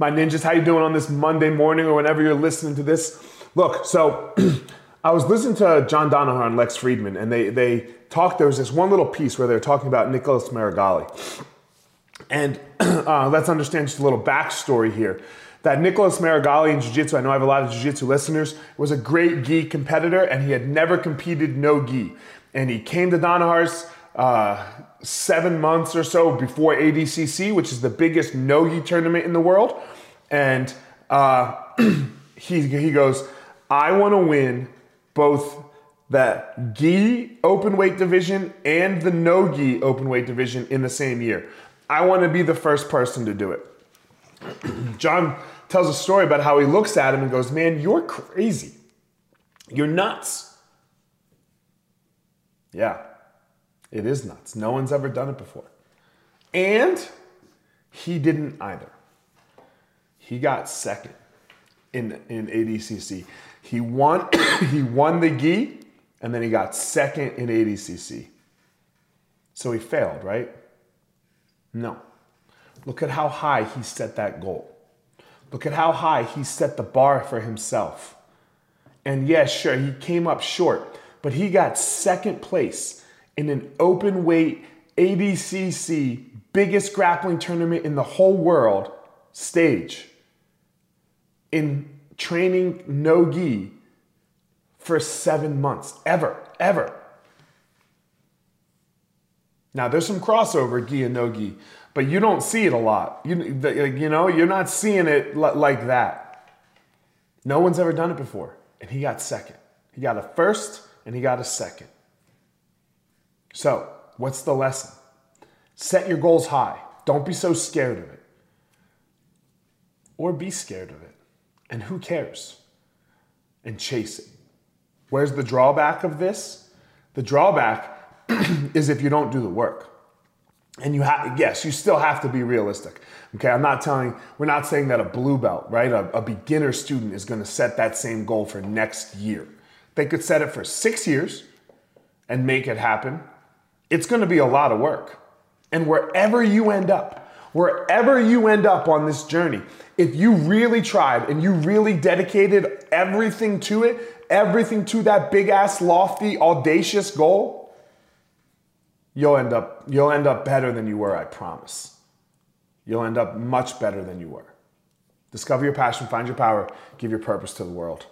My ninjas, how you doing on this Monday morning or whenever you're listening to this? Look, so I was listening to John Danaher and Lex Fridman, and they they talked. There was this one little piece where they were talking about Nicholas Meregali, and uh, let's understand just a little backstory here. That Nicholas Meregali in Jiu-Jitsu, I know I have a lot of Jiu-Jitsu listeners, was a great gi competitor, and he had never competed no gi, and he came to Danaher's. Uh, seven months or so before ADCC, which is the biggest no-gi tournament in the world. And uh, he, he goes, I want to win both the gi open weight division and the no gi open weight division in the same year. I want to be the first person to do it. John tells a story about how he looks at him and goes, Man, you're crazy. You're nuts. Yeah, it is nuts. No one's ever done it before. And he didn't either. He got second in, in ADCC. He won, he won the gi, and then he got second in ADCC. So he failed, right? No. Look at how high he set that goal. Look at how high he set the bar for himself. And yes, sure, he came up short, but he got second place in an open weight ADCC, biggest grappling tournament in the whole world stage in training no gi for seven months, ever, ever. Now, there's some crossover gi and no gi, but you don't see it a lot. You, you know, you're not seeing it like that. No one's ever done it before. And he got second. He got a first and he got a second. So, what's the lesson? Set your goals high. Don't be so scared of it. Or be scared of it. And who cares? And chase it. Where's the drawback of this? The drawback is if you don't do the work. And you have, yes, you still have to be realistic. Okay, I'm not telling, we're not saying that a blue belt, right? A, a beginner student is gonna set that same goal for next year. They could set it for six years and make it happen. It's gonna be a lot of work. And wherever you end up, wherever you end up on this journey, if you really tried and you really dedicated everything to it, everything to that big ass, lofty, audacious goal, you'll end up you'll end up better than you were, I promise. You'll end up much better than you were. Discover your passion, find your power, give your purpose to the world.